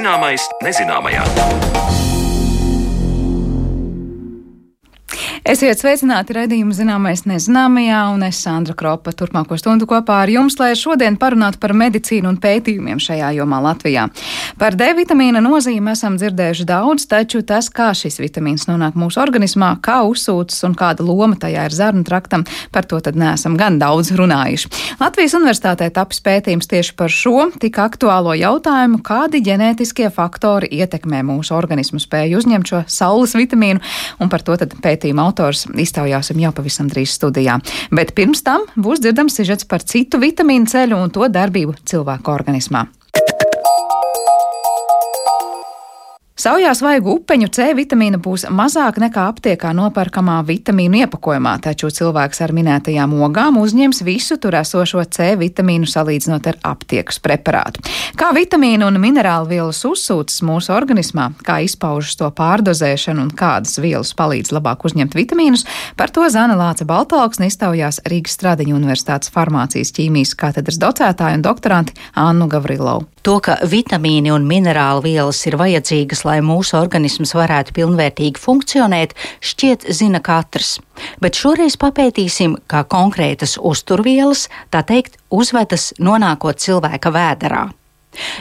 Zināmais nezināmajā. Esiet sveicināti raidījuma zināmais nezināmajā, un es Sandra Kropa turpmāko stundu kopā ar jums, lai šodien parunātu par medicīnu un pētījumiem šajā jomā Latvijā. Par D vitamīna nozīmi esam dzirdējuši daudz, taču tas, kā šis vitamīns nonāk mūsu organismā, kā uzsūcas un kāda loma tajā ir zarnu traktam, par to tad neesam gan daudz runājuši. Latvijas universitātē tapis pētījums tieši par šo tik aktuālo jautājumu, kādi ģenētiskie faktori ietekmē mūsu organismu spēju uzņemt šo saules vitamīnu, un par to tad pētījuma autors autors iztaujāsim jau pavisam drīz studijā. Bet pirms tam būs dzirdams sižets par citu vitamīnu ceļu un to darbību cilvēku organismā. Saujā svaigu upeņu C vitamīna būs mazāk nekā aptiekā nopērkamā vitamīnu iepakojumā, taču cilvēks ar minētajām ogām uzņems visu tur esošo C vitamīnu salīdzinot ar aptiekas preparātu. Kā vitamīnu un minerālu vielas uzsūcas mūsu organismā, kā izpaužas to pārdozēšana un kādas vielas palīdz labāk uzņemt vitamīnus, par to Zana Lāca Baltalksne iztaujās Rīgas Stradiņu Universitātes farmācijas ķīmijas katedras docētāju un doktoranti Annu Gavrilovu. To, ka vitamīni un minerālu vielas ir vajadzīgas, lai mūsu organisms varētu pilnvērtīgi funkcionēt, šķiet zina katrs. Bet šoreiz papētīsim, kā konkrētas uzturvielas, tā teikt, uzvedas nonākot cilvēka vēderā.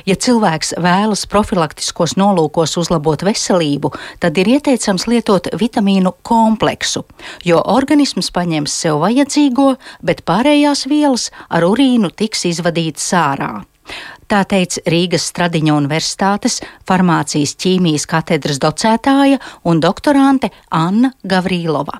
Ja cilvēks vēlas profilaktiskos nolūkos uzlabot veselību, tad ir ieteicams lietot vitamīnu kompleksu, jo organisms paņems sev vajadzīgo, bet pārējās vielas ar urīnu tiks izvadītas ārā. Tā teica Rīgas Stradiņa Universitātes farmācijas ķīmijas katedras docētāja un doktorante Anna Gavrīlova.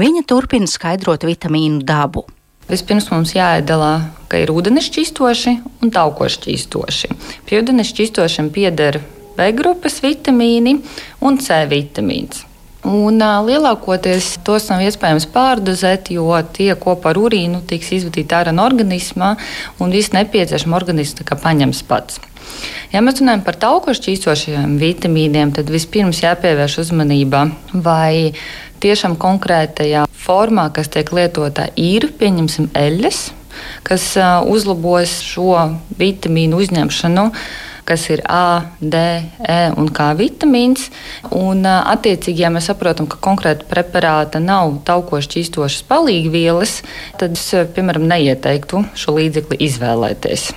Viņa turpina skaidrot vitamīnu dabu. Vispirms mums jāiedalā, ka ir ūdens šķistoši un taukoši šķistoši. Pie ūdens šķistošiem pieder B grupas vitamīni un C vitamīns. Un, uh, lielākoties tos nav iespējams pārdozēt, jo tie kopā ar urīnu tiks izvadīti ārā no organisma un viss nepieciešamais organisms paņems pats. Ja mēs runājam par taukošu šķīstošajiem vitamīniem, tad vispirms jāpievērš uzmanība, vai tiešām konkrētajā formā, kas tiek lietota, ir pieņemsim eļļas, kas uzlabos šo vitamīnu uzņemšanu kas ir A, D, E un K vitamīns. Un, attiecīgi, ja mēs saprotam, ka konkrēta preparāta nav taukoši čīstošas palīgvielas, tad es, piemēram, neieteiktu šo līdzekli izvēlēties.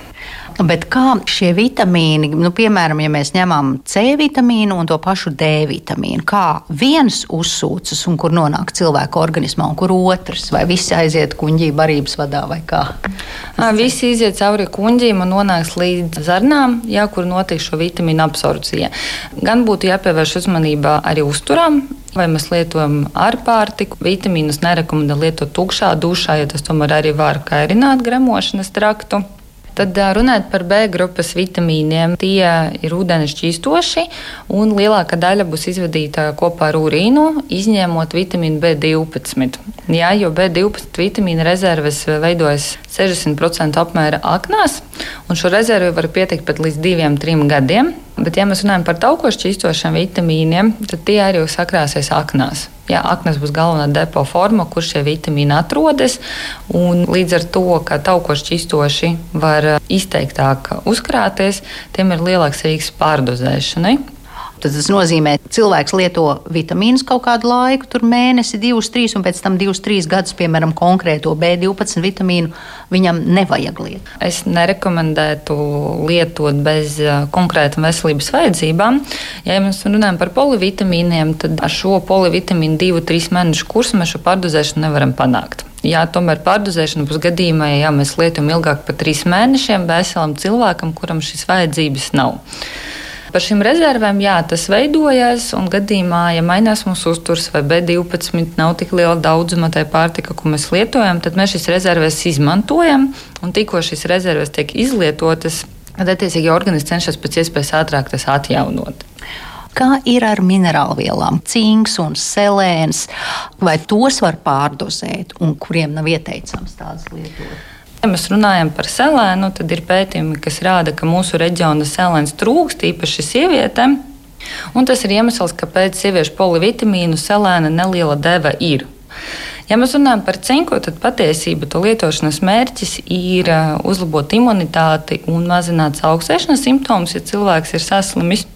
Bet kā šie vitamīni, nu, piemēram, ja mēs ņemam C vitamīnu un to pašu D vitamīnu, kā viens uzsūcas un kur nonāk cilvēka organismā, un kur otrs, vai visi aiziet kuģī barības vadā vai kā? Visi iziet cauri kuģim un nonāks līdz zarnām, jā, kur notiek šo vitamīnu absorpcija. Gan būtu jāpievērš uzmanība arī uzturam, vai mēs lietojam ar pārtiku. Vitamīnus nerekomendē lietot tukšā dušā, jo tas tomēr arī var kairināt gremošanas traktu. Tad runājot par B grupas vitamīniem, tie ir ūdens šķīstoši, un lielākā daļa būs izvadīta kopā ar urīnu, izņemot vitamīnu B12. Jā, jo B12 vitamīna rezerves veidojas 60% apmēra aknās, šo rezervi var pietikt pat līdz 2-3 gadiem. Bet, ja mēs runājam par taukošu šķīstošiem vitamīniem, tad tie arī sakrāsies aknās. Jā, aknas būs galvenā depo forma, kur šie vitamīni atrodas. Līdz ar to, ka taukoši šķistoši var izteiktāk uzkrāties, tiem ir lielāks risks pārdozēšanai. Tad tas nozīmē, ka cilvēks lieto vitamīnus kaut kādu laiku, tur mēnesi, divus, trīs, un pēc tam divus, trīs gadus, piemēram, konkrēto B12 vitamīnu viņam nevajag lietot. Es nerekomendētu lietot bez konkrētām veselības vajadzībām. Ja mēs runājam par polivitamīniem, tad ar šo polivitamīnu divu, trīs mēnešu kursu mēs šo pārdozēšanu nevaram panākt. Jā, tomēr pārdozēšana būs gadījumā, ja mēs lietojam ilgāk par trīs mēnešiem veselam cilvēkam, kuram šīs vajadzības nav. Par šīm rezervēm, jā, tas veidojas, un gadījumā, ja mainās mūsu uzturs vai B12 nav tik liela daudzuma tai pārtika, ko mēs lietojam, tad mēs šīs rezerves izmantojam, un tikko šīs rezerves tiek izlietotas, tad attiecīgi organisms cenšas pēc iespējas ātrāk tas atjaunot. Kā ir ar minerālvielām, cinks un selēns, vai tos var pārdozēt, un kuriem nav ieteicams tādas lietot? Ja mēs runājam par selēnu, tad ir pētījumi, kas rāda, ka mūsu reģiona selēns trūkst, īpaši sievietēm. Un tas ir iemesls, kāpēc sieviešu polivitamīnu selēna neliela deva ir. Ja mēs runājam par cinku, tad patiesībā to lietošanas mērķis ir uzlabot imunitāti un mazināt augstēšanas simptomus, ja cilvēks ir saslimis.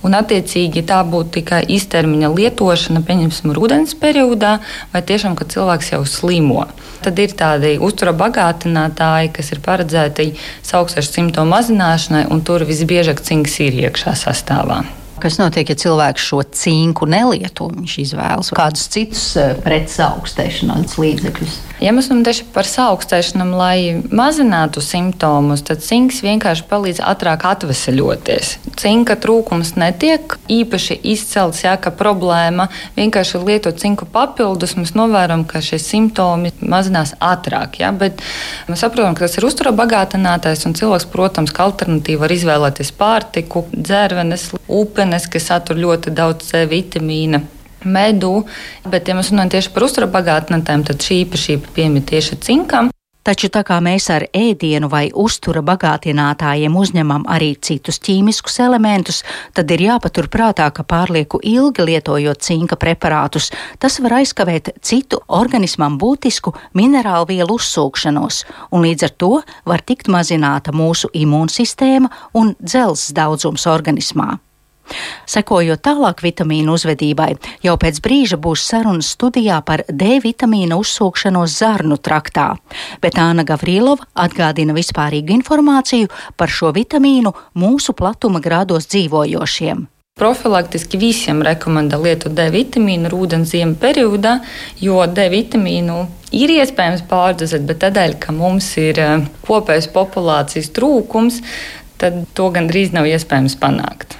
Un, attiecīgi, tā būtu tikai īstermiņa lietošana, pieņemsim, rudens periodā, vai tiešām, kad cilvēks jau slimo. Tad ir tādi uztura bagātinātāji, kas ir paredzēti augstēšanas simptomu mazināšanai, un tur visbiežāk cinks ir iekšā sastāvā. Kas notiek, ja cilvēks šo cinku nelieto? Viņš izvēlas kādus citus eh, pretsaugstēšanās līdzekļus. Ja mēs runājam tieši par saaugstēšanu, lai mazinātu simptomus, tad cinks vienkārši palīdz ātrāk atvesaļoties. Cinka trūkums netiek īpaši izcelts, jā, ka problēma vienkārši lietot cinku papildus, mēs novērojam, ka šie simptomi mazinās ātrāk. Jā, bet mēs saprotam, ka tas ir uztura bagātinātais, un cilvēks, protams, kā alternatīva var izvēlēties pārtiku, dzērvenes, upeni ūdenes, kas satur ļoti daudz C vitamīna. Medu, bet, ja mēs runājam tieši par uzturabagātnēm, tad šī īpašība piemīt tieši cinkam. Taču tā kā mēs ar ēdienu vai uztura bagātinātājiem uzņemam arī citus ķīmiskus elementus, tad ir jāpaturprātā, ka pārlieku ilgi lietojot cinka preparātus, tas var aizkavēt citu organismam būtisku minerālu vielu uzsūkšanos, un līdz ar to var tikt mazināta mūsu imūnsistēma un dzelzs daudzums organismā. Sekojot tālāk vitamīnu uzvedībai, jau pēc brīža būs sarunas studijā par D vitamīna uzsūkšanos zarnu traktā, bet Āna Gavrilova atgādina vispārīgu informāciju par šo vitamīnu mūsu platuma grādos dzīvojošiem. Profilaktiski visiem rekomendē lietot D vitamīnu ūdens ziemu periodā, jo D vitamīnu ir iespējams pārdozēt, bet tādēļ, ka mums ir eh, kopējs populācijas trūkums, tad to gandrīz nav iespējams panākt.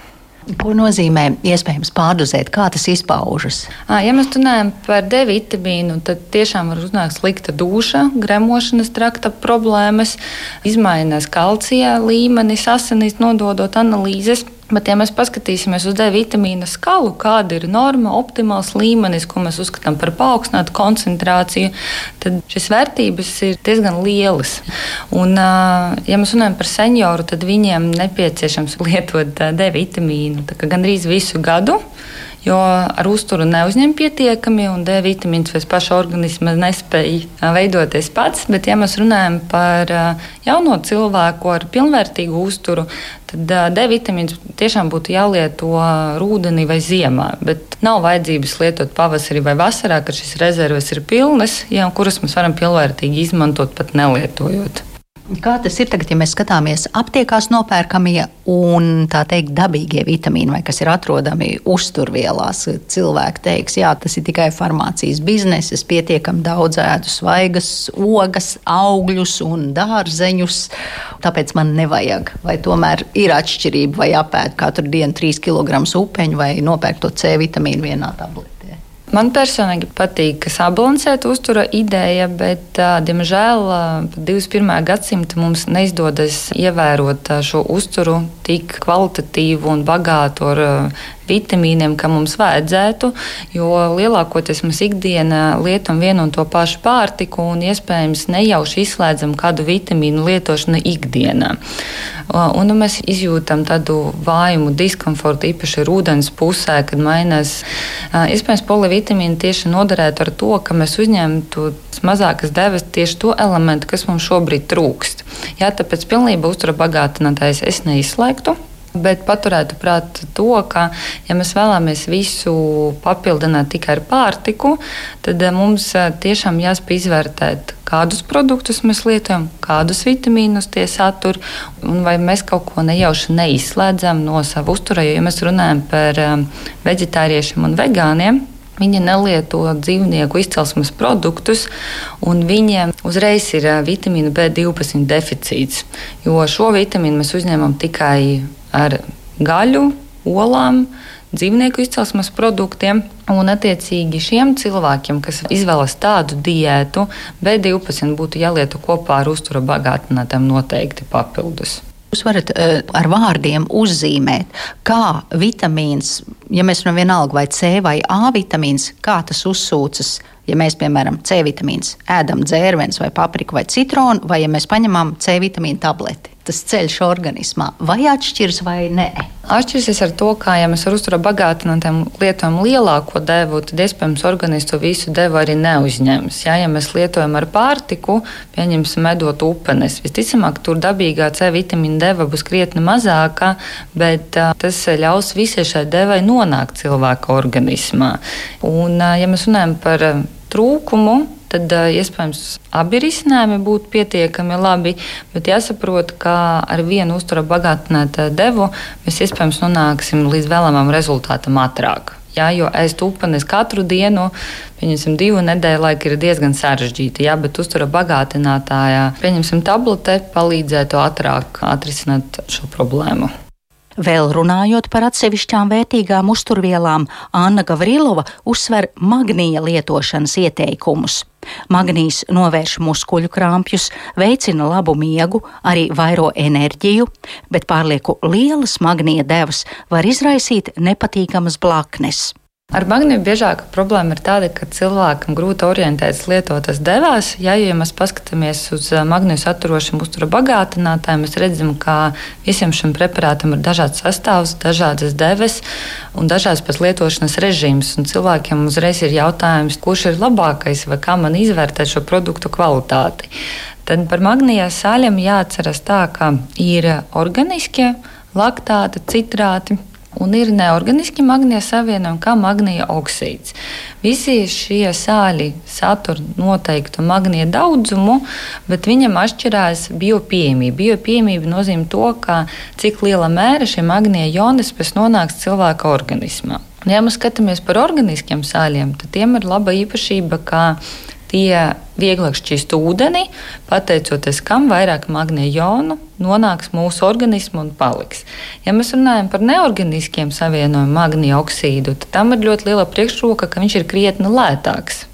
Ko nozīmē iespējams pārdozēt? Kā tas izpaužas? Ja mēs runājam par D vitamīnu, tad tiešām var uznākt slikta duša, gremošanas trakta problēmas, izmainās kalcija līmenis asinīs, nododot analīzes. Bet, ja mēs paskatīsimies uz D vitamīna skalu, kāda ir norma, optimāls līmenis, ko mēs uzskatām par paaugstinātu koncentrāciju, tad šīs vērtības ir diezgan lielas. Un, ja mēs runājam par senioru, tad viņiem nepieciešams lietot D vitamīnu gandrīz visu gadu jo ar uzturu neuzņem pietiekami, un D vitamīns pēc paša organisma nespēja veidoties pats. Bet, ja mēs runājam par jauno cilvēku ar pilnvērtīgu uzturu, tad D vitamīns tiešām būtu jālieto rudenī vai ziemā. Bet nav vajadzības lietot pavasarī vai vasarā, kad šīs rezerves ir pilnas, ja, kuras mēs varam pilnvērtīgi izmantot pat nelietojot. Kā tas ir tagad, ja mēs skatāmies aptiekās nopērkamie un tā teikt dabīgie vitamīni, vai kas ir atrodami uzturvielās? Cilvēki teiks, jā, tas ir tikai farmācijas biznesa, es pietiekami daudz ēdu svaigas, ogas, augļus un dārzeņus, tāpēc man nevajag. Vai tomēr ir atšķirība, vai apēd katru dienu 3 kg upeņu vai nopērkt to C vitamīnu vienā tabletē? Man personīgi patīk sabalansēta uztura ideja, bet, diemžēl, 21. gadsimta mums neizdodas ievērot šo uzturu tik kvalitatīvu un bagātu ar vitamīniem, kā mums vajadzētu, jo lielākoties mēs ikdienā lietojam vienu un to pašu pārtiku un iespējams nejauši izslēdzam kādu vitamīnu lietošanu ikdienā. Un nu, mēs izjūtam tādu vājumu, diskomfortu, īpaši ar ūdens pusē, kad mainās. Iespējams, polivitamīni tieši noderētu ar to, ka mēs uzņemtu mazākas devas tieši to elementu, kas mums šobrīd trūkst. Jā, tāpēc pilnībā uztura bagātinātājs es neizslēgtu. Bet paturētu prātā to, ka, ja mēs vēlamies visu papildināt tikai ar pārtiku, tad eh, mums eh, tiešām jāspēj izvērtēt, kādus produktus mēs lietojam, kādus vitamīnus tie satur, un vai mēs kaut ko nejauši neizslēdzam no sava uztura. Jo, ja mēs runājam par eh, vegetāriešiem un vegāniem, Viņi nelieto dzīvnieku izcelsmes produktus, un viņiem uzreiz ir vitamīna B12 deficīts. Jo šo vitamīnu mēs uzņemam tikai ar gaļu, olām, dzīvnieku izcelsmes produktiem. Un, attiecīgi, šiem cilvēkiem, kas izvēlas tādu diētu, B12 būtu jālieto kopā ar uztura bagātinātiem noteikti papildus. Jūs varat uh, ar vārdiem uzzīmēt, kā vitamīns, ja mēs runājam vienalga vai C vai A vitamīns, kā tas uzsūcas. Ja mēs, piemēram, C vitamīns ēdam dzērvenes vai papriku vai citronu, vai ja mēs paņemam C vitamīnu tableti. Tas ceļš organismā, vai atšķiras vai nē? Atšķirsies ar to, kā ja mēs ar uzturu bagātinātiem lietojam lielāko devu, tad iespējams organisms to visu devu arī neuzņems. Ja, ja mēs lietojam ar pārtiku, pieņemsim medot upenes, visticamāk, tur dabīgā C vitamīna deva būs krietni mazāka, bet uh, tas ļaus visai šai devai nonākt cilvēka organismā. Un, uh, ja mēs runājam par trūkumu, tad iespējams abi risinājumi būtu pietiekami labi. Bet jāsaprot, ka ar vienu uzturu bagātinātu devu mēs iespējams nonāksim līdz vēlamam rezultātam ātrāk. Jā, jo ēst upenes katru dienu, pieņemsim, divu nedēļu laiku ir diezgan sarežģīti. Jā, bet uztura bagātinātājā, pieņemsim, tablete palīdzētu ātrāk atrisināt šo problēmu. Vēl runājot par atsevišķām vērtīgām uzturvielām, Anna Gavrilova uzsver magnija lietošanas ieteikumus. Magnijs novērš muskuļu krāpjus, veicina labu miegu, arī vairo enerģiju, bet pārlieku lielas magnija devas var izraisīt nepatīkamas blaknes. Ar magnītu biežākā problēma ir tāda, ka cilvēkam grūti orientēties lietotas devās. Ja, ja mēs paskatāmies uz magnītu saturošiem uztura bagātinātājiem, mēs redzam, ka visiem šiem preparātam ir dažāds sastāvs, dažādas deves un dažāds pēc lietošanas režīms. Un cilvēkiem uzreiz ir jautājums, kurš ir labākais vai kā man izvērtēt šo produktu kvalitāti. Tad par magnītu sāļiem jāatceras tā, ka ir organiskie laktāti, citrāti un ir neorganiski magnija savienojumi, kā magnija oksīds. Visi šie sāļi satur noteiktu magnija daudzumu, bet viņam atšķirās biopieejamība. Biopieejamība nozīmē to, cik liela mēra šie magnija jonas pēc nonāks cilvēka organismā. Ja mēs skatāmies par organiskiem sāļiem, tad tiem ir laba īpašība, ka tie vieglāk šķīst ūdeni, pateicoties kam vairāk magnēja jonu nonāks mūsu organismā un paliks. Ja mēs runājam par neorganiskiem savienojumiem, magnēja oksīdu, tad tam ir ļoti liela priekšroka, ka viņš ir krietni lētāks.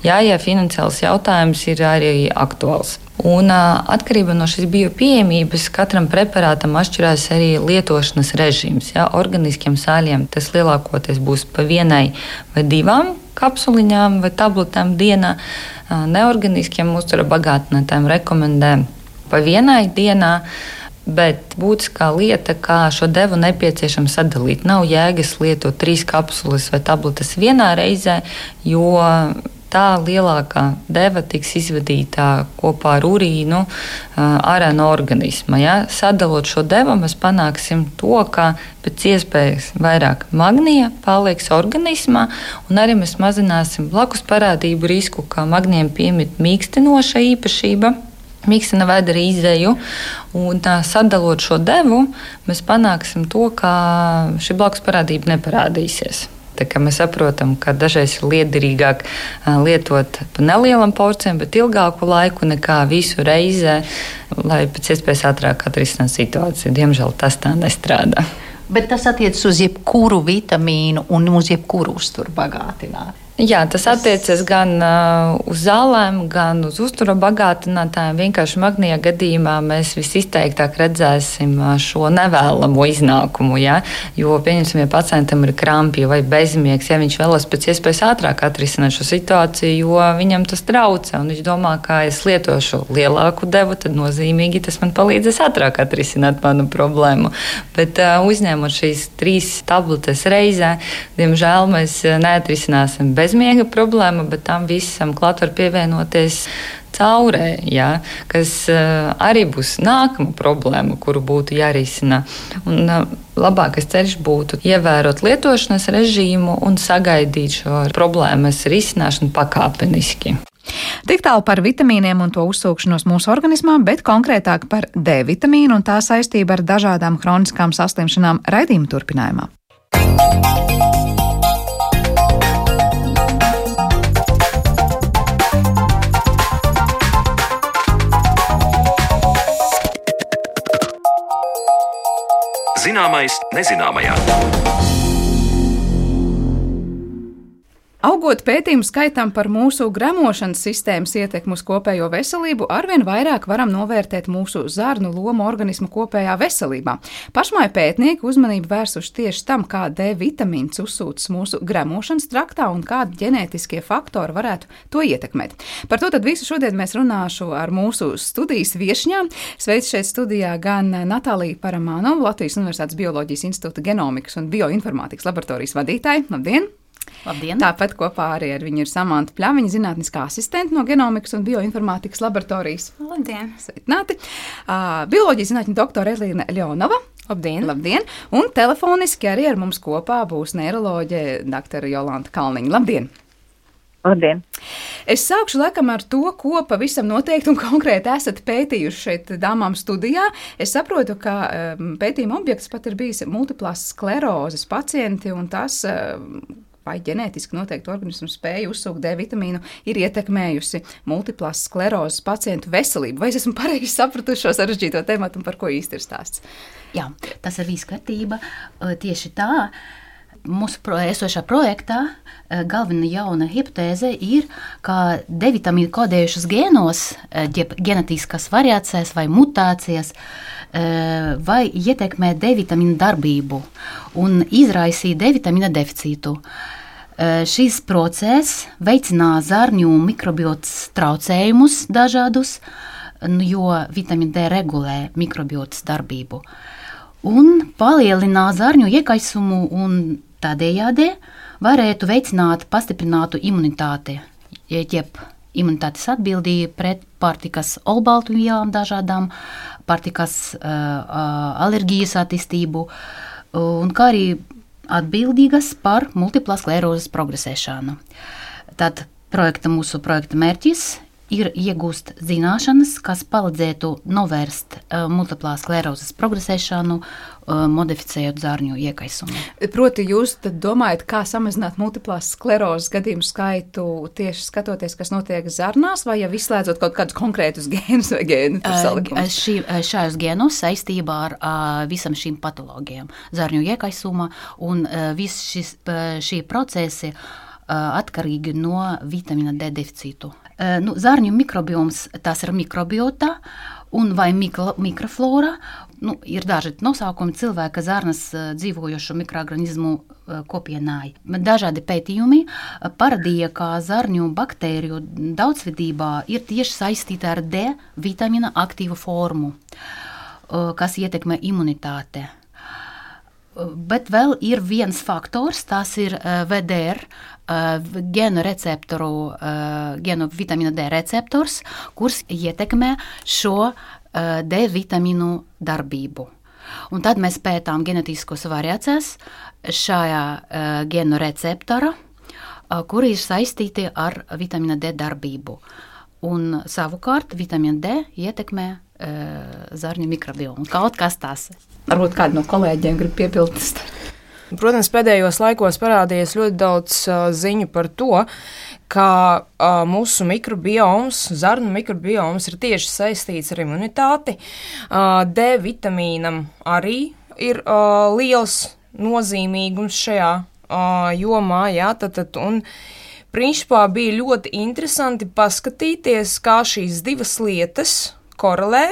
Jā, ja finansiāls jautājums ir arī aktuāls. Un, atkarībā no šīs biopieejamības katram preparātam atšķirās arī lietošanas režīms. Ja, organiskiem sāļiem tas lielākoties būs pa vienai vai divām kapsuliņām vai tabletēm dienā. Neorganiskiem uztura bagātinātājiem rekomendē pa vienai dienā. Bet būtiskā lieta, kā šo devu nepieciešams sadalīt. Nav jēgas lietot trīs kapsulas vai tabletes vienā reizē, jo tā lielākā deva tiks izvadīta kopā ar urīnu ārā no organisma. Ja? Sadalot šo devu, mēs panāksim to, ka pēc iespējas vairāk magnija paliks organismā, un arī mēs mazināsim blakus parādību risku, kā magnijam piemīt mīkstinoša īpašība. Mīkstina veda arī izēju, un tā sadalot šo devu, mēs panāksim to, ka šī blakus parādība neparādīsies. Mēs saprotam, ka dažreiz ir liederīgāk lietot pa nelielam porcijam, bet ilgāku laiku nekā visu reizē, lai pēc iespējas ātrāk atrisinātu situāciju. Diemžēl tas tā nestrādā. Bet tas attiecas uz jebkuru vitamīnu un uz jebkuru uzturu bagātinājumu. Jā, tas attiecas gan uh, uz zālēm, gan uz uzturu bagātinātājiem. Vienkārši magnija gadījumā mēs visizteiktāk redzēsim uh, šo nevēlamo iznākumu. Ja? Jo, pieņemsim, ja pacientam ir krampi vai bezmiegs, ja viņš vēlas pēc iespējas ātrāk atrisināt šo situāciju, jo viņam tas traucē, viņš domā, ka es lietošu lielāku devu, tad nozīmīgi tas man palīdzēs ātrāk atrisināt manu problēmu. Bet uh, uzņemot šīs trīs tabletes reizē, diemžēl mēs neatrisināsim bez bezmiega problēma, bet tam visam klāt var pievienoties caurē, ja, kas uh, arī būs nākama problēma, kuru būtu jārisina. Un, uh, labākais ceļš būtu ievērot lietošanas režīmu un sagaidīt šo problēmas risināšanu pakāpeniski. Tik tālu par vitamīniem un to uzsūkšanos mūsu organismā, bet konkrētāk par D vitamīnu un tā saistību ar dažādām kroniskām saslimšanām raidījuma turpinājumā. Zināmais nezināmajā. Augot pētījumu skaitam par mūsu gremošanas sistēmas ietekmu uz kopējo veselību, arvien vairāk varam novērtēt mūsu zarnu lomu organismu kopējā veselībā. Pašmai pētnieki uzmanību vērsuši tieši tam, kā D vitamīns uzsūcas mūsu gremošanas traktā un kādi ģenētiskie faktori varētu to ietekmēt. Par to visu šodien mēs runāšu ar mūsu studijas viešņām. Sveic šeit studijā gan Natālija Paramānova, Latvijas Universitātes Bioloģijas institūta genomikas un bioinformātikas laboratorijas vadītāja. Labdien! Labdien. Tāpat kopā arī ar viņu ir Samanta Pļaviņa, zinātniskā asistente no Genomikas un bioinformātikas laboratorijas. Labdien! Sveicināti! Uh, bioloģijas zinātņu doktora Elīna Ļonova. Labdien! Labdien! Un telefoniski arī ar mums kopā būs neiroloģe dr. Jolanta Kalniņa. Labdien! Labdien! Es sākšu laikam ar to, ko pavisam noteikti un konkrēti esat pētījuši šeit dāmām studijā. Es saprotu, ka um, pētījuma objekts pat ir bijis multiplās sklerozes pacienti un tas. Vai ģenētiski noteikti organismu spēja uzsūkt D vitamīnu, ir ietekmējusi multiplās sklerozes pacientu veselību. Vai es esmu pareizi sapratuši šo sarežģīto tematu un par ko īsti ir stāsts? Jā, tas ir viss kārtība. Tieši tā mūsu esošā projektā galvenā jauna hipotēze ir, ka D vitamīnu kodējušas gēnos, ģenētiskas variācijas vai mutācijas, vai ietekmē D vitamīnu darbību un izraisīja D vitamīna deficītu. Šis process veicinās zārņu mikrobiotas traucējumus dažādus, jo vitamīna D regulē mikrobiotas darbību. Un palielinās zārņu iekaisumu un tādējādi varētu veicināt pastiprinātu imunitāti, jeb imunitātes atbildību pret pārtikas olbaltu vielām dažādām, pārtikas uh, alerģijas attīstību, un kā arī atbildīgas par multiplās sklerozes progresēšanu. Tad projekta, mūsu projekta mērķis ir iegūst zināšanas, kas palīdzētu novērst uh, multiplās sklerozes progresēšanu, uh, modificējot zārņu iekaisumu. Proti, jūs domājat, kā samazināt multiplās sklerozes gadījumu skaitu tieši skatoties, kas notiek zarnās, vai jau izslēdzot kaut kādus konkrētus gēnus vai gēnu salikumus? Uh, šī, šajos gēnos saistībā ar uh, visam šīm patoloģijām, zārņu iekaisuma un uh, viss šis, uh, šī procesi atkarīgi no vitamīna D deficītu. Nu, Zārņu mikrobioms tas ir mikrobiota un vai mikro, mikroflora. Nu, ir daži nosaukumi cilvēka zarnas dzīvojošo mikroorganismu kopienai. Dažādi pētījumi parādīja, ka zarņu baktēriju daudzveidībā ir tieši saistīta ar D vitamīna aktīvu formu, kas ietekmē imunitāti. Bet vēl ir viens faktors, tas ir VDR, gēnu receptoru, gēnu vitamīna D receptors, kurš ietekmē šo D vitamīnu darbību. Un tad mēs pētām genetiskos variācijas šajā gēnu receptora, kuri ir saistīti ar vitamīna D darbību. Un savukārt vitamīna D ietekmē zarņu mikrobiomu. Kaut kas tāds. Varbūt kādu no kolēģiem grib piepildīt. Protams, pēdējos laikos parādījies ļoti daudz uh, ziņu par to, ka uh, mūsu mikrobioms, zarnu mikrobioms, ir tieši saistīts ar imunitāti. Uh, D vitamīnam arī ir uh, liels nozīmīgums šajā uh, jomā. Jā, tad, tad, un, Principā bija ļoti interesanti paskatīties, kā šīs divas lietas korelē.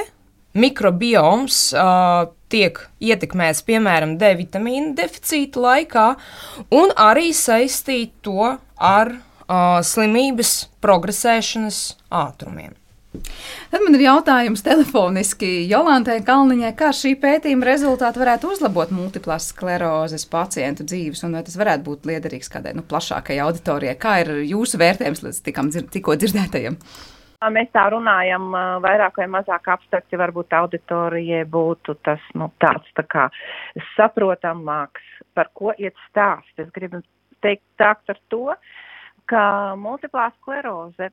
Mikrobioms uh, tiek ietekmēts piemēram D vitamīna deficīta laikā, un arī saistīt to ar uh, slimības progresēšanas ātrumiem. Tad man ir jautājums telefoniski Jolantai Kalniņai, kā šī pētījuma rezultāti varētu uzlabot multiplās sklerozes pacientu dzīves, un vai tas varētu būt liederīgs kādai nu, plašākai auditorijai? Kā ir jūsu vērtējums līdz tikam, tikko dzirdētajam? Mēs tā runājam vairāk vai mazāk abstrakti, varbūt auditorijai būtu tas nu, tāds tā kā saprotamāks, par ko iet stāst. Es gribu teikt tākt ar to, ka multiplā skleroze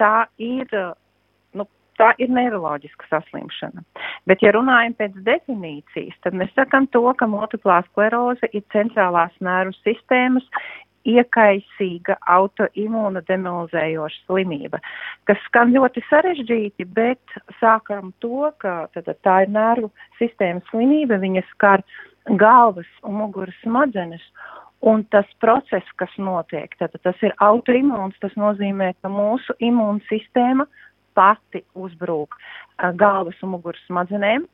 tā ir, nu, tā ir neiroloģiska saslimšana. Bet, ja runājam pēc definīcijas, tad mēs sakam to, ka multiplā skleroze ir centrālās nervu sistēmas iekaisīga autoimūna demilizējoša slimība, kas skan ļoti sarežģīti, bet sākam to, ka tad, tā ir nervu sistēmas slimība, viņa skar galvas un muguras smadzenes, Un tas process, kas notiek, tad tas ir autoimūns, tas nozīmē, ka mūsu imūnsistēma pati uzbrūk galvas un muguras smadzenēm,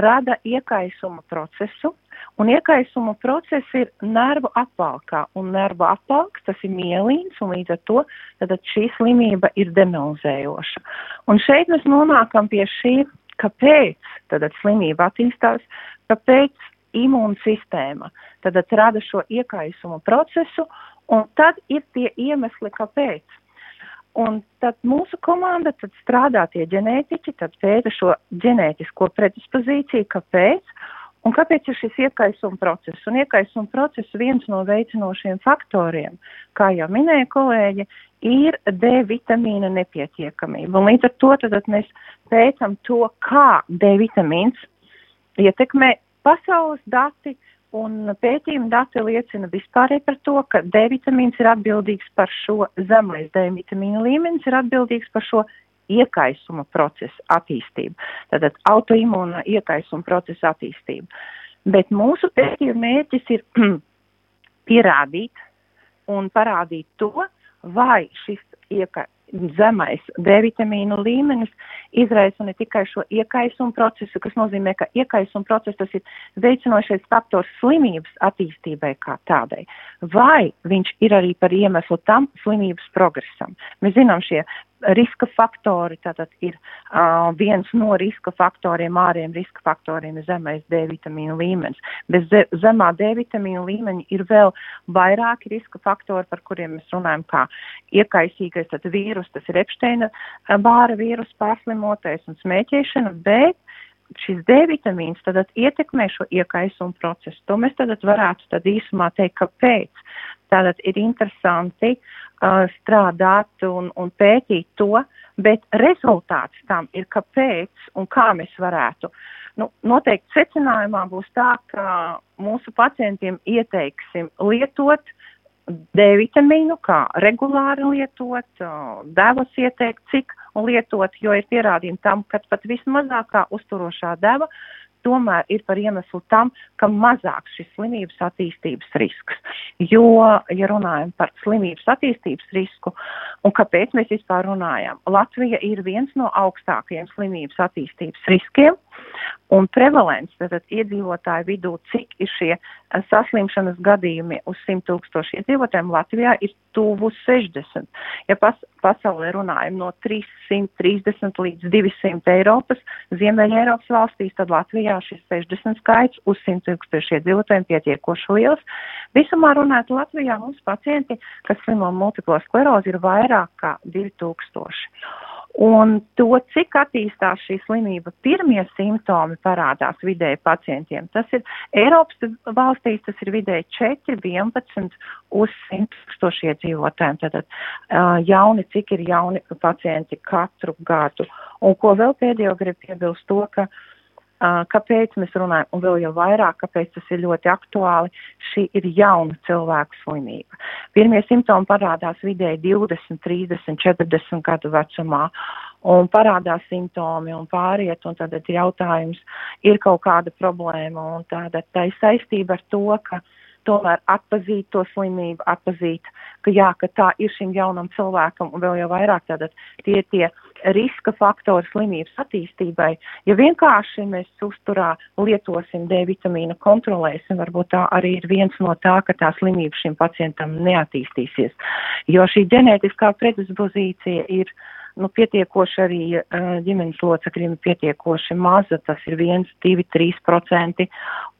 rada iekaisuma procesu, un iekaisuma process ir nervu apvalkā, un nervu apvalks tas ir mielīns, un līdz ar to tad šī slimība ir demilzējoša. Un šeit mēs nonākam pie šī, kāpēc tad slimība attīstās, kāpēc imūnsistēma tad rada šo iekaisuma procesu, un tad ir tie iemesli, kāpēc. Un tad mūsu komanda tad strādā tie ģenētiķi, tad pēta šo ģenētisko predispozīciju, kāpēc un kāpēc ir šis iekaisuma process. Un iekaisuma process viens no veicinošiem faktoriem, kā jau minēja kolēģi, ir D vitamīna nepietiekamība. Un līdz ar to tad mēs pētam to, kā D vitamīns ietekmē pasaules dati, Un pētījuma dati liecina vispārēji par to, ka D vitamīns ir atbildīgs par šo zemais D vitamīna līmenis, ir atbildīgs par šo iekaisuma procesu attīstību. Tātad autoimūna iekaisuma procesu attīstību. Bet mūsu pētījuma mērķis ir pierādīt un parādīt to, vai šis ieka, zemais D vitamīnu līmenis izraisa ne tikai šo iekaisumu procesu, kas nozīmē, ka iekaisuma process tas ir veicinošais faktors slimības attīstībai kā tādai, vai viņš ir arī par iemeslu tam slimības progresam. Mēs zinām šie riska faktori, tātad ir uh, viens no riska faktoriem, āriem riska faktoriem ir zemais D vitamīna līmenis. Bez zemā D vitamīna līmeņa ir vēl vairāki riska faktori, par kuriem mēs runājam, kā iekaisīgais tad vīrus, tas ir Epsteina bāra vīrus pārslimotais un smēķēšana, bet šis D vitamīns tad ietekmē šo iekaisumu procesu. To mēs tad varētu tad īsumā teikt, kāpēc. Tātad ir interesanti uh, strādāt un, un pētīt to, bet rezultāts tam ir kāpēc un kā mēs varētu. Nu, noteikti secinājumā būs tā, ka mūsu pacientiem ieteiksim lietot D vitamīnu, kā regulāri lietot, devas ieteikt, cik lietot, jo ir pierādījumi tam, ka pat vismazākā uzturošā deva tomēr ir par iemeslu tam, ka mazāks šis slimības attīstības risks. Jo, ja runājam par slimības attīstības risku, un kāpēc mēs vispār runājam, Latvija ir viens no augstākajiem slimības attīstības riskiem, un prevalents, tātad iedzīvotāju vidū, cik ir šie eh, saslimšanas gadījumi uz 100 tūkstoši iedzīvotājiem Latvijā ir tuvu 60. Ja pas, pasaulē runājam no 330 līdz 200 Eiropas, Ziemeļa Eiropas valstīs, tad Latvijā šis 60 skaits uz 100 tūkstoši iedzīvotājiem pietiekoši liels. Visumā runājot Latvijā mums pacienti, kas slimo multiplo sklerozi, ir vairāk kā 2000. Un to, cik attīstās šī slimība, pirmie simptomi parādās vidēji pacientiem. Tas ir Eiropas valstīs, tas ir vidēji 4, 11 uz 100 tūkstoši iedzīvotājiem. Tātad uh, jauni, cik ir jauni pacienti katru gadu. Un ko vēl pēdējo gribu piebilst to, ka uh, Kāpēc mēs runājam, un vēl jau vairāk, kāpēc tas ir ļoti aktuāli, šī ir jauna cilvēku slimība. Pirmie simptomi parādās vidēji 20, 30, 40 gadu vecumā, un parādās simptomi un pāriet, un tad ir jautājums, ir kaut kāda problēma, un tāda tā ir saistība ar to, ka tomēr atpazīt to slimību, atpazīt, ka jā, ka tā ir šim jaunam cilvēkam, un vēl jau vairāk tātad tie tie riska faktori slimības attīstībai. Ja vienkārši mēs uzturā lietosim D vitamīnu, kontrolēsim, varbūt tā arī ir viens no tā, ka tā slimība šim pacientam neattīstīsies. Jo šī ģenētiskā predispozīcija ir nu, pietiekoši arī uh, ģimenes locekļiem pietiekoši maza, tas ir 1, 2, 3%.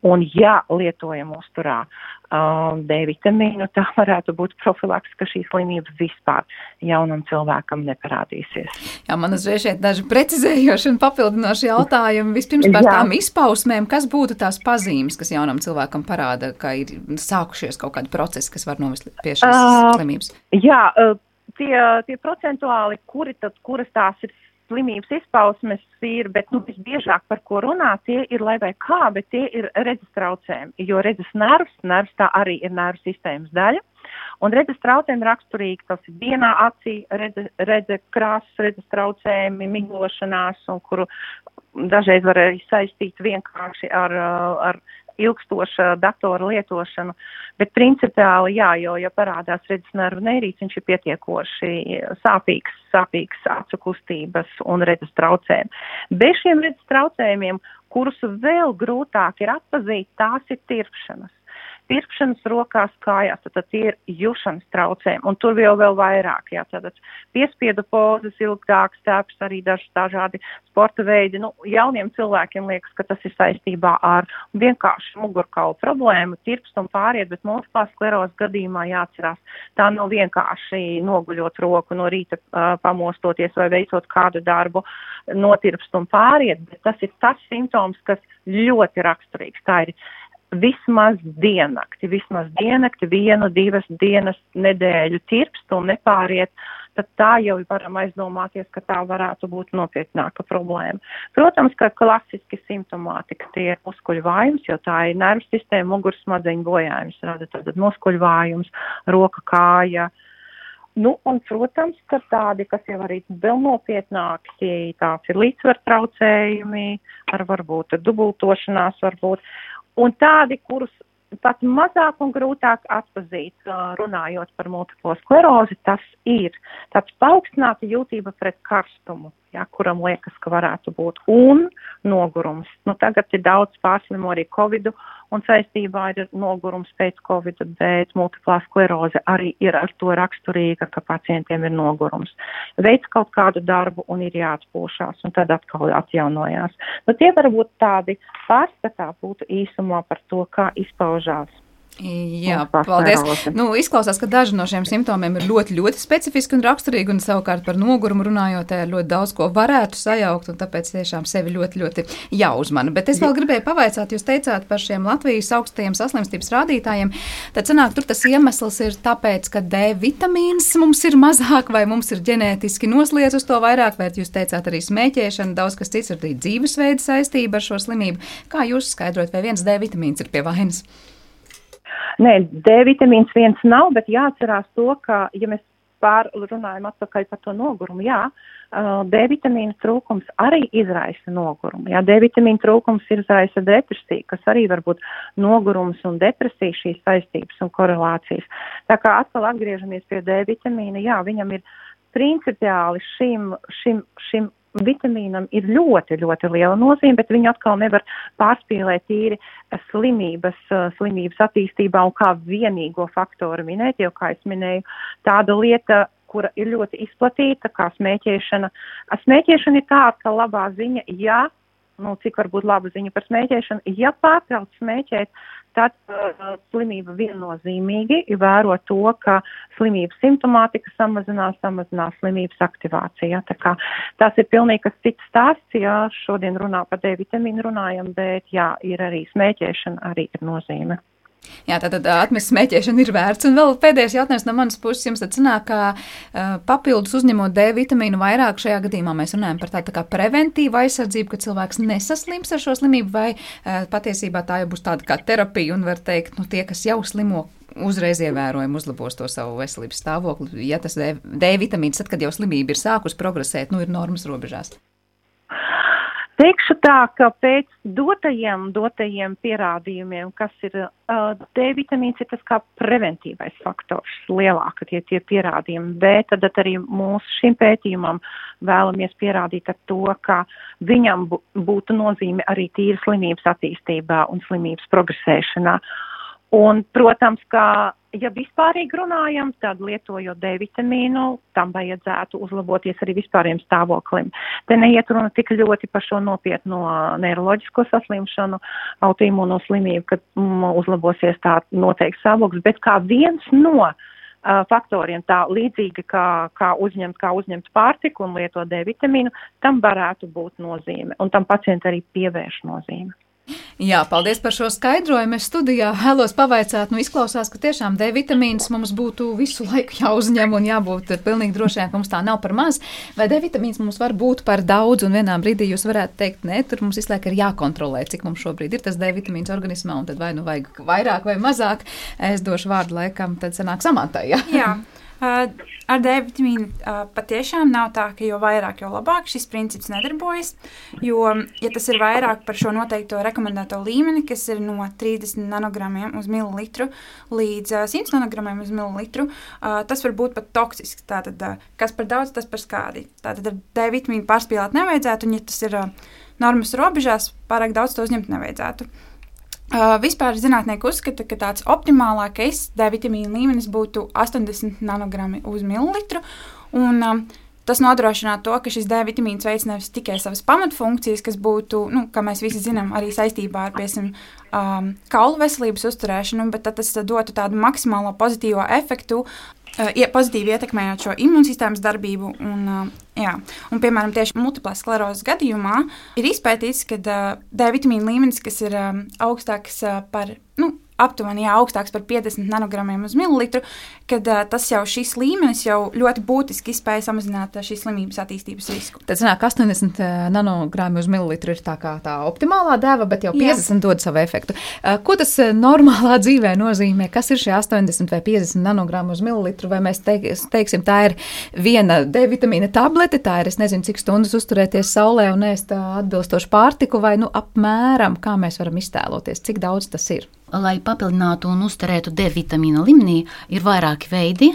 Un, ja lietojam uzturā uh, D vitamīnu, tā varētu būt profilaks, ka šī slimība vispār jaunam cilvēkam neparādīsies. Jā, man uzreiz šeit daži precizējoši un papildinoši jautājumi. Vispirms par Jā. tām izpausmēm, kas būtu tās pazīmes, kas jaunam cilvēkam parāda, ka ir sākušies kaut kādi procesi, kas var novest pie šīs uh, slimības? Jā, uh, tie, tie procentuāli, kuri tad, kuras tās ir slimības izpausmes ir, bet nu, visbiežāk par ko runā, tie ir lai vai kā, bet tie ir redzes traucējumi, jo redzes nervs, nervs tā arī ir nervu sistēmas daļa. Un redzes traucējumi raksturīgi, tas ir vienā acī, redze, redze krāsas, redzes traucējumi, miglošanās, un kuru dažreiz var arī saistīt vienkārši ar, ar ilgstoša datora lietošana, bet principiāli jā, jo, ja parādās redzes nervu neirīts, viņš ir pietiekoši sāpīgs, sāpīgs acu kustības un redzes traucējumi. Bez šiem redzes traucējumiem, kurus vēl grūtāk ir atpazīt, tās ir tirpšanas pirkšanas rokās, kājās, tad, tie ir jušanas traucējumi, un tur vēl, vēl vairāk, jā, tad piespiedu pozas, ilgāks tēps, arī daži dažādi sporta veidi, nu, jauniem cilvēkiem liekas, ka tas ir saistībā ar vienkārši mugurkaulu problēmu, tirpst un pāriet, bet multiplās skleros gadījumā jāatcerās, tā nav vienkārši noguļot roku no rīta uh, pamostoties vai veicot kādu darbu, notirpst un pāriet, bet tas ir tas simptoms, kas ļoti raksturīgs. Tā ir vismaz diennakti, vismaz diennakti, vienu, divas dienas nedēļu tirpst un nepāriet, tad tā jau varam aizdomāties, ka tā varētu būt nopietnāka problēma. Protams, ka klasiski simptomātika tie ir muskuļu vājums, jo tā ir nervu sistēma, muguras smadzeņu bojājums, rada tad muskuļu vājums, roka, kāja. Nu, un, protams, ka tādi, kas jau arī vēl nopietnāki, tāds ir līdzsvar traucējumi, ar varbūt dubultošanās, varbūt. Un tādi, kurus pat mazāk un grūtāk atpazīt, runājot par multiplo sklerozi, tas ir. Tāds paaugstināta jūtība pret karstumu ja, kuram liekas, ka varētu būt, un nogurums. Nu, tagad ir daudz pārslimo arī Covid, un saistībā ir nogurums pēc Covid, bet multiplā skleroze arī ir ar to raksturīga, ka pacientiem ir nogurums. Veids kaut kādu darbu un ir jāatpūšās, un tad atkal atjaunojās. Nu, tie varbūt tādi pārskatā būtu īsumā par to, kā izpaužās Jā, paldies. Nu, izklausās, ka daži no šiem simptomiem ir ļoti, ļoti specifiski un raksturīgi, un savukārt par nogurumu runājot, ir ļoti daudz ko varētu sajaukt, un tāpēc tiešām sevi ļoti, ļoti jāuzmana. Bet es vēl gribēju pavaicāt, jūs teicāt par šiem Latvijas augstajiem saslimstības rādītājiem. Tad sanāk, tur tas iemesls ir tāpēc, ka D vitamīns mums ir mazāk, vai mums ir ģenētiski nosliedz uz to vairāk, vai jūs teicāt arī smēķēšana, daudz kas cits ir arī dzīvesveida saistība ar šo slimību. Kā jūs skaidrot, vai viens D vitamīns ir pie vainas? Nē, D vitamīns viens nav, bet jāatcerās to, ka, ja mēs pār runājam atpakaļ par to nogurumu, jā, D vitamīna trūkums arī izraisa nogurumu. Jā, D vitamīna trūkums izraisa depresiju, kas arī var būt nogurums un depresija šīs saistības un korelācijas. Tā kā atkal atgriežamies pie D vitamīna, jā, viņam ir principiāli šim, šim, šim vitamīnam ir ļoti, ļoti liela nozīme, bet viņu atkal nevar pārspīlēt tīri slimības, eh, slimības attīstībā un kā vienīgo faktoru minēt, jo, kā es minēju, tāda lieta, kura ir ļoti izplatīta, kā smēķēšana. Smēķēšana ir tāda, ka labā ziņa, ja nu, cik var būt laba ziņa par smēķēšanu. Ja pārtrauc smēķēt, tad uh, slimība viennozīmīgi vēro to, ka slimības simptomātika samazinās, samazinās slimības aktivācija. Tā kā tas ir pilnīgi kas cits stāsts, jā, šodien runā par D vitamīnu runājam, bet jā, ir arī smēķēšana arī ir nozīme. Jā, tātad atmest smēķēšana ir vērts. Un vēl pēdējais jautājums no manas puses jums tad sanāk, ka uh, papildus uzņemot D vitamīnu vairāk šajā gadījumā mēs runājam par tādu tā kā preventīvu aizsardzību, ka cilvēks nesaslims ar šo slimību, vai uh, patiesībā tā jau būs tāda kā terapija un var teikt, nu tie, kas jau slimo, uzreiz ievērojami uzlabos to savu veselības stāvokli. Ja tas D, D vitamīns, tad, kad jau slimība ir sākus progresēt, nu ir normas robežās. Teikšu tā, ka pēc dotajiem, dotajiem pierādījumiem, kas ir uh, D vitamīns, ir tas kā preventīvais faktors lielāka tie, tie pierādījumi, bet tad arī mūsu šim pētījumam vēlamies pierādīt ar to, ka viņam būtu nozīme arī tīra slimības attīstībā un slimības progresēšanā. Un, protams, ka ja vispārīgi runājam, tad lietojot D vitamīnu, tam vajadzētu uzlaboties arī vispāriem stāvoklim. Te neiet runa tik ļoti par šo nopietno neiroloģisko saslimšanu, autoimūno slimību, kad mm, uzlabosies tā noteikti stāvoklis, bet kā viens no faktoriem, tā līdzīgi kā, kā, uzņemt, kā uzņemt pārtiku un lietot D vitamīnu, tam varētu būt nozīme, un tam pacienti arī pievērš nozīme. Jā, paldies par šo skaidrojumu. Es studijā vēlos pavaicāt, nu izklausās, ka tiešām D vitamīns mums būtu visu laiku jāuzņem un jābūt pilnīgi drošiem, ka mums tā nav par maz. Vai D vitamīns mums var būt par daudz, un vienā brīdī jūs varētu teikt, nē, tur mums visu laiku ir jākontrolē, cik mums šobrīd ir tas D vitamīns organismā, un tad vai nu vajag vairāk vai mazāk. Es došu vārdu laikam, tad sanāk samantai. Jā. jā. Ar D vitamīnu patiešām nav tā, ka jo vairāk, jo labāk šis princips nedarbojas. Jo, ja tas ir vairāk par šo noteikto rekomendēto līmeni, kas ir no 30 nanogramiem uz mililitru līdz 100 nanogramiem uz mililitru, tas var būt pat toksisks. Tātad, kas par daudz, tas par skādi. Tātad ar D vitamīnu pārspīlēt nevajadzētu, un ja tas ir normas robežās, pārāk daudz to uzņemt nevajadzētu. Uh, vispār zinātnieki uzskata, ka tāds optimālākais D vitamīna līmenis būtu 80 nanogrami uz mililitru. Un, um, Tas nodrošinātu to, ka šis D vitamīns veic nevis tikai savas pamatfunkcijas, kas būtu, nu, kā mēs visi zinām, arī saistībā ar piemēram, um, kaulu veselības uzturēšanu, bet tas dotu tādu maksimālo pozitīvo efektu pozitīvi ietekmējot šo imūnsistēmas darbību. Un, uh, jā, un, piemēram, tieši multiplās sklerozes gadījumā ir izpētīts, ka uh, D vitamīna līmenis, kas ir augstāks par nu, aptuveni jā, augstāks par 50 nanogramiem uz mililitru, kad uh, tas jau šis līmenis jau ļoti būtiski spēja samazināt uh, šīs slimības attīstības risku. Tad sanāk, 80 nanogrami uz mililitru ir tā kā tā optimālā deva, bet jau 50 jā. dod savu efektu. Uh, ko tas normālā dzīvē nozīmē? Kas ir šie 80 vai 50 nanogrami uz mililitru? Vai mēs teik, teiksim, tā ir viena D vitamīna tablete, tā ir, es nezinu, cik stundas uzturēties saulē un ēst atbilstošu pārtiku, vai nu apmēram kā mēs varam iztēloties, cik daudz tas ir? Lai papildinātu un uzturētu D vitamīna līmenī, ir vairāki veidi.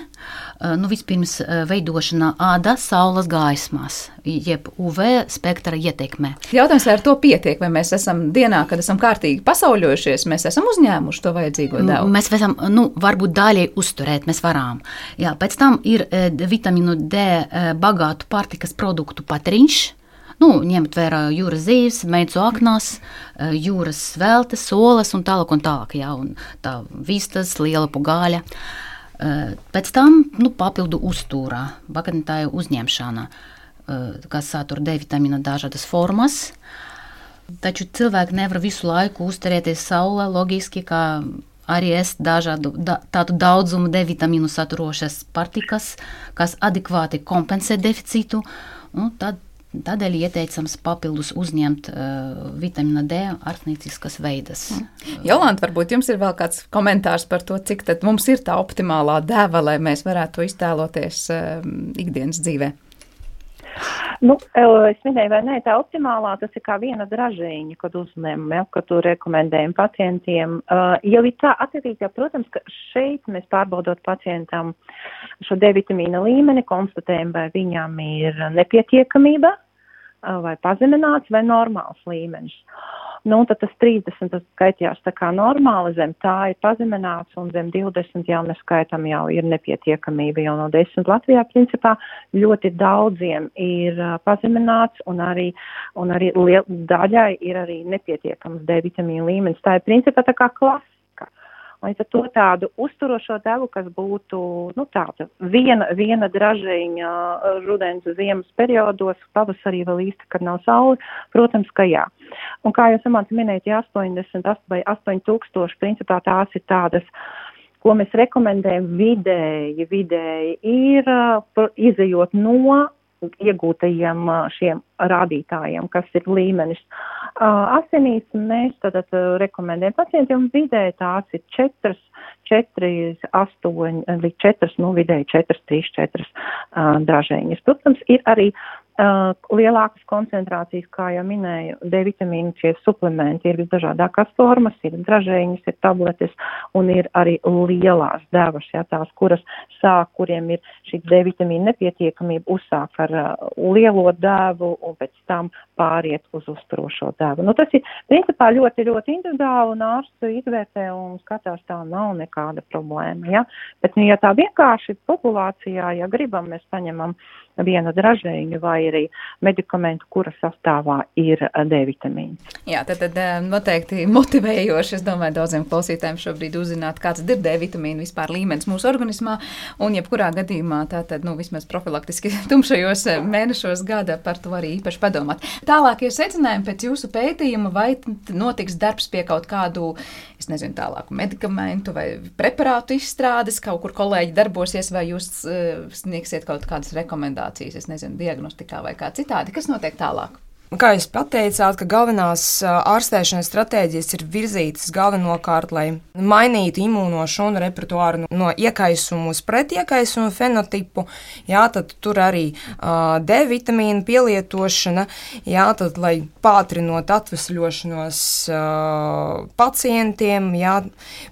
Eh, nu, vispirms, eh, veidošana āda saules gaismās, jeb UV spektra ietekmē. Jautājums, vai ar to pietiek, vai mēs esam dienā, kad esam kārtīgi pasauļojušies, mēs esam uzņēmuši to vajadzīgo devu? Mēs varam, nu, varbūt daļai uzturēt, mēs varam. Jā, pēc tam ir eh, vitamīnu D bagātu pārtikas produktu patēriņš nu, ņemt vērā jūras zīves, meitu aknās, jūras sveltes, solas un tālāk un tālāk. Jā, un tā vistas, liela pugāļa. Pēc tam nu, papildu uztūrā, bagātītāja uzņemšana, eh, kas satur D vitamīna dažādas formas. Taču cilvēki nevar visu laiku uzturēties saulē, loģiski, kā arī es dažādu da, tādu daudzumu D vitamīnu saturošas pārtikas, kas adekvāti kompensē deficītu. Nu, tad Tādēļ ieteicams papildus uzņemt uh, vitamīna D ārstnieciskas veidas. Jolanta, varbūt jums ir vēl kāds komentārs par to, cik mums ir tā optimālā deva, lai mēs varētu to iztēloties uh, ikdienas dzīvē. Nu, es minēju, vai nē, tā optimālā tas ir kā viena dražiņa, kad uzņemam, ja, kad to rekomendējam pacientiem. Uh, jau ir tā ja, protams, ka šeit mēs pārbaudot pacientam šo D vitamīna līmeni, konstatējam, vai viņam ir nepietiekamība, vai pazemināts, vai normāls līmenis. Nu, tad tas 30 tas skaitījās tā kā normāli, zem tā ir pazemināts, un zem 20 jau neskaitam jau ir nepietiekamība, jau no 10 Latvijā principā ļoti daudziem ir pazemināts, un arī, un arī liel, daļai ir arī nepietiekams D vitamīna līmenis. Tā ir principā tā kā klasa. Līdz ar to tādu uzturošo devu, kas būtu nu, tāda viena, viena dražiņa uh, rudens, ziemas periodos, pavasarī vēl īsti, kad nav saule, protams, ka jā. Un kā jūs amants minējat, ja 80 vai 8 tūkstoši, principā tās ir tādas ko mēs rekomendējam vidēji, vidēji ir uh, izējot no iegūtajiem šiem rādītājiem, kas ir līmenis. Asinīs mēs tad rekomendējam pacientiem vidēji tās ir 4, 4, 8 līdz 4, nu vidēji 4, 3, 4 dražēņas. Protams, ir arī Uh, lielākas koncentrācijas, kā jau minēju, D vitamīnu šie suplementi ir visdažādākās formas, ir dražēņas, ir tabletes un ir arī lielās devas, jā, tās, kuras sāk, kuriem ir šī D vitamīna nepietiekamība, uzsāk ar uh, lielo devu un pēc tam pāriet uz uzturošo devu. Nu, tas ir principā ļoti, ļoti individuāli un ārsts izvērtē un skatās tā nav nekāda problēma, jā. Bet, nu, ja tā vienkārši populācijā, ja gribam, mēs paņemam viena dražēņa vai arī medikamentu, kura sastāvā ir eh, D vitamīns. Jā, tad, tad eh, noteikti motivējoši, es domāju, daudziem klausītājiem šobrīd uzzināt, kāds ir D vitamīna vispār līmenis mūsu organismā, un jebkurā gadījumā tātad, nu, vismaz profilaktiski tumšajos eh, mēnešos gada par to arī īpaši padomāt. Tālākie secinājumi pēc jūsu pētījuma, vai notiks darbs pie kaut kādu, es nezinu, tālāku medikamentu vai preparātu izstrādes, kaut kur kolēģi darbosies, vai jūs sniegsiet kaut kādas rekomendācijas? Rekomendācijas, es nezinu, diagnostikā vai kā citādi. Kas notiek tālāk? Kā jūs pateicāt, ka galvenās ārstēšanas stratēģijas ir virzītas galvenokārt, lai mainītu imūno šūnu repertuāru no iekaisumu uz pretiekaisumu fenotipu. Jā, tad tur arī uh, D vitamīna pielietošana, jā, tad, lai pātrinot atvesļošanos uh, pacientiem, jā,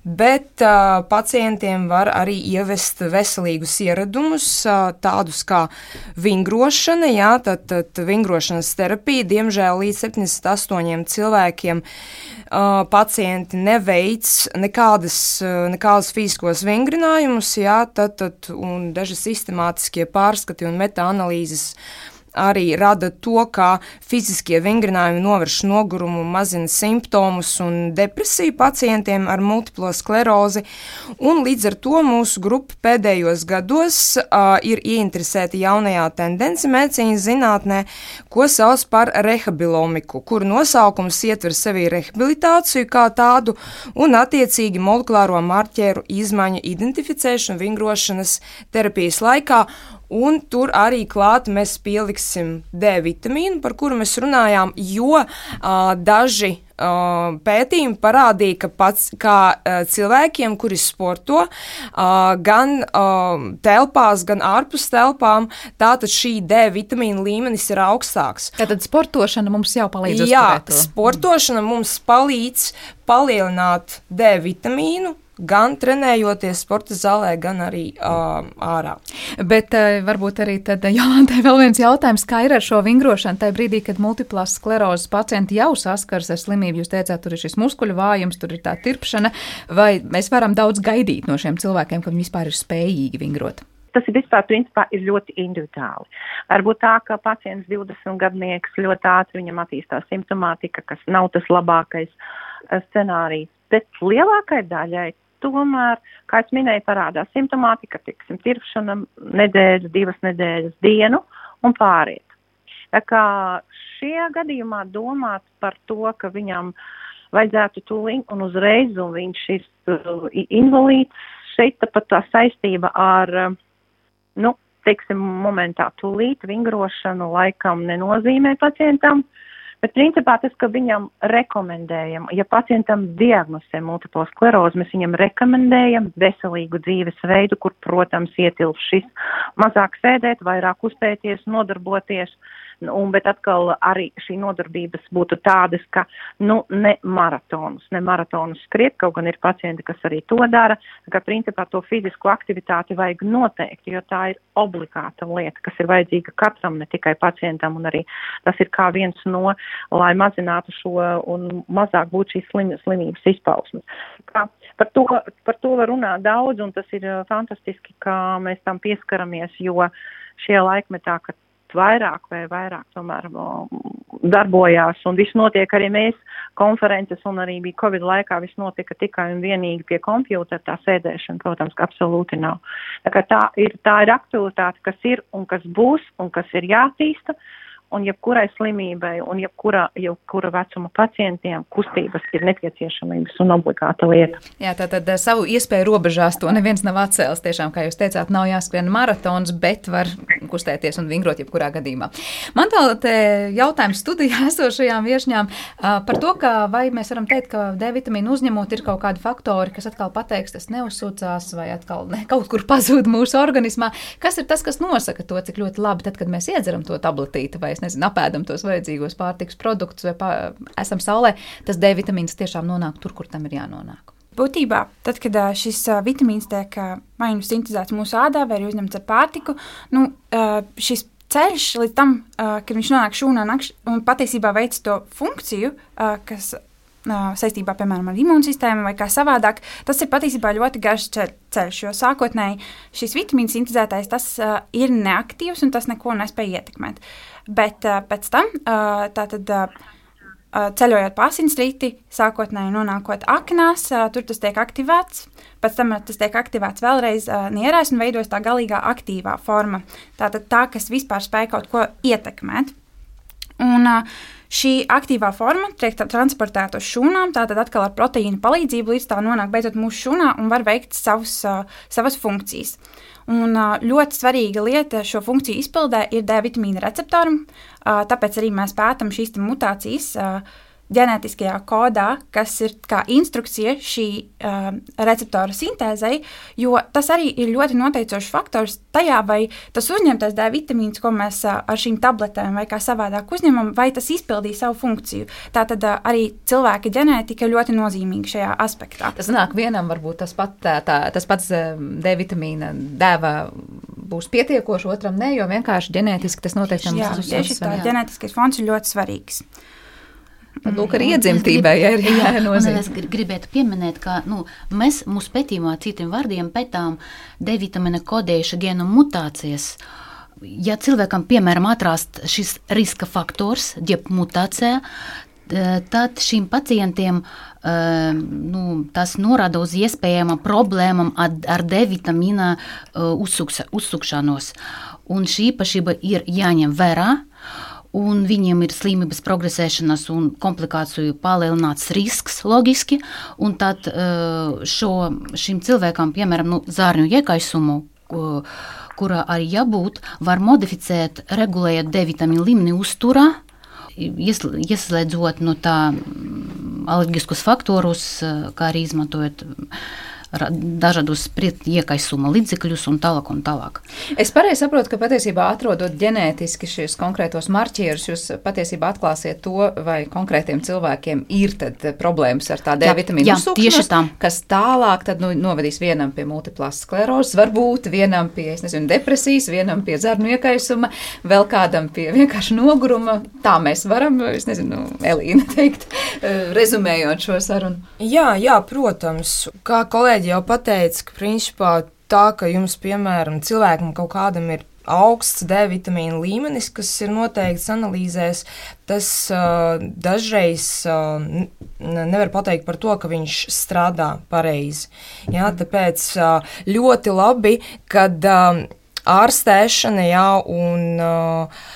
bet uh, pacientiem var arī ievest veselīgus ieradumus, uh, tādus kā vingrošana, jā, tad, tad vingrošanas terapija, diemžēl līdz 78 cilvēkiem uh, pacienti neveic nekādas, uh, nekādas fiziskos vingrinājumus, jā, tad, tad, un daži sistemātiskie pārskati un metaanalīzes arī rada to, ka fiziskie vingrinājumi novērš nogurumu, mazina simptomus un depresiju pacientiem ar multiplo sklerozi. Un līdz ar to mūsu grupa pēdējos gados uh, ir ieinteresēta jaunajā tendenci medicīnas zinātnē, ko sauc par rehabiliomiku, kur nosaukums ietver sevī rehabilitāciju kā tādu un attiecīgi molekulāro marķēru izmaiņu identificēšanu vingrošanas terapijas laikā Un tur arī klāt mēs pieliksim D vitamīnu, par kuru mēs runājām, jo uh, daži uh, pētījumi parādīja, ka pats kā uh, cilvēkiem, kuri sporto, uh, gan uh, telpās, gan ārpus telpām, tātad šī D vitamīna līmenis ir augstāks. Tātad sportošana mums jau palīdz. Jā, sportošana mums palīdz palielināt D vitamīnu gan trenējoties sporta zālē, gan arī uh, ārā. Bet uh, varbūt arī tad Jolantai vēl viens jautājums, kā ir ar šo vingrošanu tajā brīdī, kad multiplās sklerozes pacienti jau saskars ar slimību. Jūs teicāt, tur ir šis muskuļu vājums, tur ir tā tirpšana, vai mēs varam daudz gaidīt no šiem cilvēkiem, ka viņi vispār ir spējīgi vingrot? tas ir vispār principā ir ļoti individuāli. Varbūt tā, ka pacients 20 gadnieks ļoti ātri viņam attīstās simptomātika, kas nav tas labākais scenārijs, bet lielākai daļai tomēr, kā es minēju, parādās simptomātika, tiksim, tirpšana nedēļu, divas nedēļas dienu un pāriet. Tā kā šajā gadījumā domāt par to, ka viņam vajadzētu tūlīt un uzreiz, un viņš ir uh, invalīds, šeit pat tā saistība ar, uh, nu, teiksim, momentā tūlīt vingrošanu laikam nenozīmē pacientam, uh, Bet principā tas, ka viņam rekomendējam, ja pacientam diagnosē multiplo sklerozi, mēs viņam rekomendējam veselīgu dzīvesveidu, kur, protams, ietilp šis mazāk sēdēt, vairāk uzpēties, nodarboties. Un, bet atkal arī šī nodarbības būtu tādas, ka nu, ne maratonus, ne maratonus skriet, kaut gan ir pacienti, kas arī to dara, ka principā to fizisko aktivitāti vajag noteikti, jo tā ir obligāta lieta, kas ir vajadzīga katram, ne tikai pacientam, un arī tas ir kā viens no, lai mazinātu šo un mazāk būtu šīs slim, slimības izpausmes. Kā, par, to, par to var runāt daudz, un tas ir uh, fantastiski, kā mēs tam pieskaramies, jo šajā laikmetā, kad vairāk vai vairāk tomēr darbojās, un viss notiek arī mēs konferences, un arī bija Covid laikā, viss notika tikai un vienīgi pie kompjūtera, tā sēdēšana, protams, ka absolūti nav. Tā, tā ir, tā ir aktualitāte, kas ir un kas būs un kas ir jātīsta, un jebkurai slimībai un jebkura, jebkura vecuma pacientiem kustības ir nepieciešamības un obligāta lieta. Jā, tātad eh, savu iespēju robežās to neviens nav atcēlis. Tiešām, kā jūs teicāt, nav jāskrien maratons, bet var kustēties un vingrot jebkurā gadījumā. Man te jautājums studijā esošajām viešņām par to, ka vai mēs varam teikt, ka D vitamīnu uzņemot ir kaut kādi faktori, kas atkal pateiks, tas neuzsūcās vai atkal ne, kaut kur pazūd mūsu organismā. Kas ir tas, kas nosaka to, cik ļoti labi tad, kad mēs iedzeram to tabletīti vai es nezinu, apēdam tos vajadzīgos pārtiks produktus vai pā, esam saulē, tas D vitamīns tiešām nonāk tur, kur tam ir jānonāk. Būtībā, tad, kad šis vitamīns tiek vai nu sintēzēts mūsu ādā, vai arī uzņemts ar pārtiku, nu, šis ceļš līdz tam, kad viņš nonāk šūnā un patiesībā veic to funkciju, kas saistībā, piemēram, ar imūnsistēmu vai kā savādāk, tas ir patiesībā ļoti garš ceļš. Jo sākotnēji šis vitamīns sintēzētais tas uh, ir neaktīvs un tas neko nespēja ietekmēt. Bet uh, pēc tam uh, tātad. Uh, ceļojot pa asinsrīti, sākotnēji nonākot aknās, tur tas tiek aktivēts, pēc tam tas tiek aktivēts vēlreiz nierēs un veidojas tā galīgā aktīvā forma. Tātad tā, kas vispār spēj kaut ko ietekmēt. Un, Šī aktīvā forma tiek transportēta uz šūnām, tātad atkal ar proteīnu palīdzību līdz tā nonāk beidzot mūsu šūnā un var veikt savus, savas funkcijas. Un ļoti svarīga lieta šo funkciju izpildē ir D vitamīna receptori, tāpēc arī mēs pētām šīs mutācijas ģenētiskajā kodā, kas ir kā instrukcija šī uh, receptora sintēzei, jo tas arī ir ļoti noteicošs faktors tajā, vai tas uzņemtais D vitamīns, ko mēs uh, ar šīm tabletēm vai kā savādāk uzņemam, vai tas izpildīja savu funkciju. Tātad uh, arī cilvēka ģenētika ļoti nozīmīga šajā aspektā. Tas nāk vienam, varbūt tas, pat, tā, tā, tas pats D vitamīna dēva būs pietiekoši, otram nē, jo vienkārši ģenētiski tas noteikti ir. Jā, tieši tā, ģenētiskais fons ir ļoti svarīgs. Tad, lūk, arī iedzimtībai ir jānozīmē. Es gribētu pieminēt, ka nu, mēs mūsu pētījumā citiem vārdiem pētām D vitamīna kodējuša gēnu mutācijas. Ja cilvēkam, piemēram, atrast šis riska faktors, jeb mutācija, tad šiem pacientiem nu, tas norāda uz iespējamām problēmām ar D vitamīna uzsukšanos. Un šī īpašība ir jāņem vērā un viņiem ir slimības progresēšanas un komplikāciju palielināts risks loģiski, tad eh, šo, šim cilvēkam, piemēram, nu, zārņu iekaisumu, kurā arī jābūt, var modificēt, regulējot D vitamīnu līmeni uzturā, ieslēdzot no tā mm, alerģiskus faktorus, eh, kā arī izmantojot dažādus iekaisuma līdzekļus un tālāk. Un tālāk. Es pareizi saprotu, ka patiesībā atrodot ģenētiski šos konkrētos marķierus, jūs patiesībā atklāsiet to, vai konkrētiem cilvēkiem ir problēmas ar tādu D vitamīnu uzsūkšanos, kas tālāk nu, novedīs vienam pie multiplās sklerozes, varbūt vienam pie nezinu, depresijas, vienam pie zarnu iekaisuma, vēl kādam pie vienkārši noguruma. Tā mēs varam, es nezinu, Elīna teikt, rezumējot šo sarunu. Jā, jā, protams, kā kolēģi kolēģi jau pateica, ka principā tā, ka jums, piemēram, cilvēkam kaut kādam ir augsts D vitamīna līmenis, kas ir noteikts analīzēs, tas uh, dažreiz uh, nevar pateikt par to, ka viņš strādā pareizi. Jā, tāpēc uh, ļoti labi, kad uh, ārstēšana jā, un uh,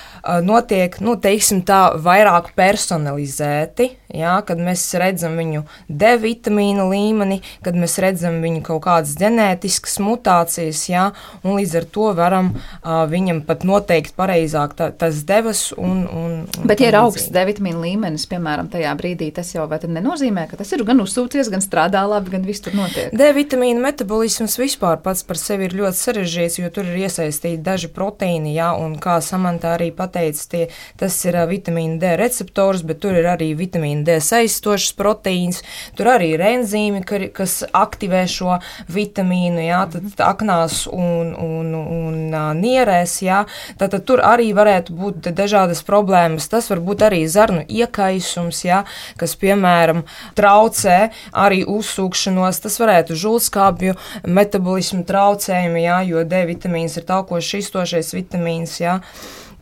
notiek, nu, teiksim tā, vairāk personalizēti, jā, kad mēs redzam viņu D vitamīna līmeni, kad mēs redzam viņu kaut kādas ģenētiskas mutācijas, jā, un līdz ar to varam uh, viņam pat noteikt pareizāk tā, tas devas un, un, un Bet, ja ir augsts D vitamīna līmenis, piemēram, tajā brīdī, tas jau nenozīmē, ka tas ir gan uzsūcies, gan strādā labi, gan viss tur notiek. D vitamīna metabolisms vispār pats par sevi ir ļoti sarežģīts, jo tur ir iesaistīti daži proteīni, jā, un kā Samantā arī pat pateicis, tie, tas ir vitamīna D receptors, bet tur ir arī vitamīna D saistošs proteīns, tur arī ir enzīmi, kas aktivē šo vitamīnu, jā, tad aknās un, un, un nierēs, jā, tad, tad tur arī varētu būt dažādas problēmas. Tas var būt arī zarnu iekaisums, jā, kas, piemēram, traucē arī uzsūkšanos, tas varētu žultskāpju metabolismu traucējumi, jā, jo D vitamīns ir taukošs iztošais vitamīns, jā.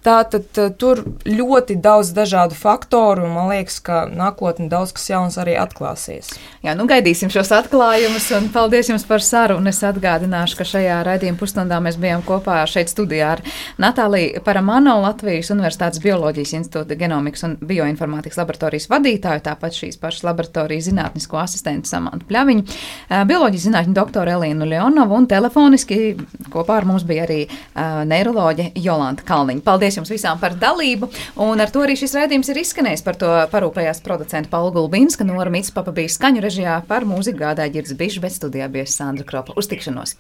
Tātad tur ļoti daudz dažādu faktoru, un man liekas, ka nākotnē daudz kas jauns arī atklāsies. Jā, nu gaidīsim šos atklājumus, un paldies jums par sarunu. Es atgādināšu, ka šajā raidījuma pusstundā mēs bijām kopā šeit studijā ar Natāliju Paramano, Latvijas Universitātes Bioloģijas institūta genomikas un bioinformātikas laboratorijas vadītāju, tāpat šīs pašas laboratorijas zinātnisko asistentu Samantu Pļaviņu, bioloģijas zinātņu doktoru Elīnu Leonovu un telefoniski kopā ar mums bija arī neiroloģe Jolanta Kalniņa. Paldies! Paldies jums visām par dalību. Un ar to arī šis raidījums ir izskanējis. Par to parūpējās producenta Paula Gulbinska, Nora Mitspapa bija skaņu režijā par mūziku gādāja ģirds bišu, bet studijā bija Sandra Kropa. Uz tikšanos!